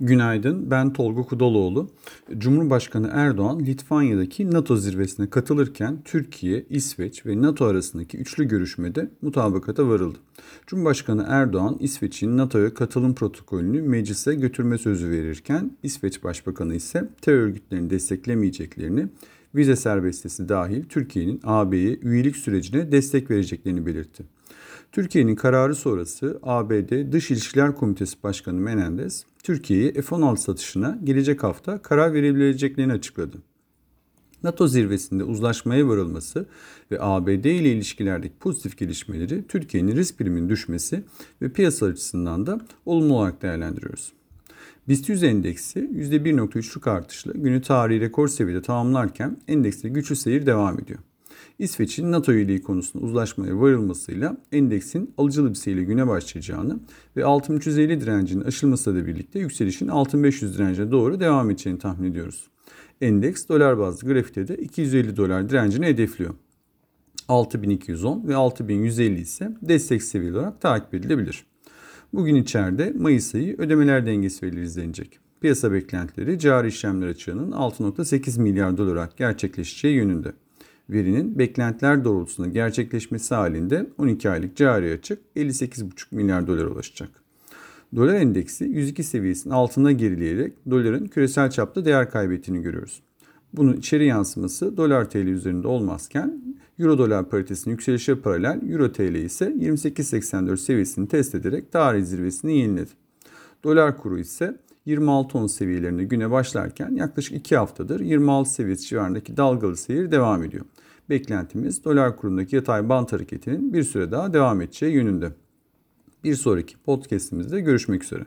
Günaydın, ben Tolga Kudaloğlu. Cumhurbaşkanı Erdoğan Litvanya'daki NATO zirvesine katılırken Türkiye, İsveç ve NATO arasındaki üçlü görüşmede mutabakata varıldı. Cumhurbaşkanı Erdoğan, İsveç'in NATO'ya katılım protokolünü meclise götürme sözü verirken İsveç Başbakanı ise terör örgütlerini desteklemeyeceklerini, vize serbestisi dahil Türkiye'nin AB'ye üyelik sürecine destek vereceklerini belirtti. Türkiye'nin kararı sonrası ABD Dış İlişkiler Komitesi Başkanı Menendez, Türkiye'ye F-16 satışına gelecek hafta karar verebileceklerini açıkladı. NATO zirvesinde uzlaşmaya varılması ve ABD ile ilişkilerdeki pozitif gelişmeleri Türkiye'nin risk priminin düşmesi ve piyasa açısından da olumlu olarak değerlendiriyoruz. BIST 100 endeksi %1.3'lük artışla günü tarihi rekor seviyede tamamlarken endekste güçlü seyir devam ediyor. İsveç'in NATO üyeliği konusunda uzlaşmaya varılmasıyla endeksin alıcılı bir seyirle güne başlayacağını ve 6350 direncinin aşılmasıyla birlikte yükselişin 6500 direncine doğru devam edeceğini tahmin ediyoruz. Endeks dolar bazlı grafikte de 250 dolar direncini hedefliyor. 6210 ve 6150 ise destek seviyeleri olarak takip edilebilir. Bugün içeride Mayıs ayı ödemeler dengesi verileri izlenecek. Piyasa beklentileri cari işlemler açığının 6.8 milyar dolar olarak gerçekleşeceği yönünde verinin beklentiler doğrultusunda gerçekleşmesi halinde 12 aylık cari açık 58,5 milyar dolara ulaşacak. Dolar endeksi 102 seviyesinin altına gerileyerek doların küresel çapta değer kaybettiğini görüyoruz. Bunun içeri yansıması dolar TL üzerinde olmazken euro dolar paritesinin yükselişe paralel euro TL ise 28.84 seviyesini test ederek tarih zirvesini yeniledi. Dolar kuru ise 26.10 seviyelerinde güne başlarken yaklaşık 2 haftadır 26 seviyesi civarındaki dalgalı seyir devam ediyor. Beklentimiz dolar kurundaki yatay bant hareketinin bir süre daha devam edeceği yönünde. Bir sonraki podcastimizde görüşmek üzere.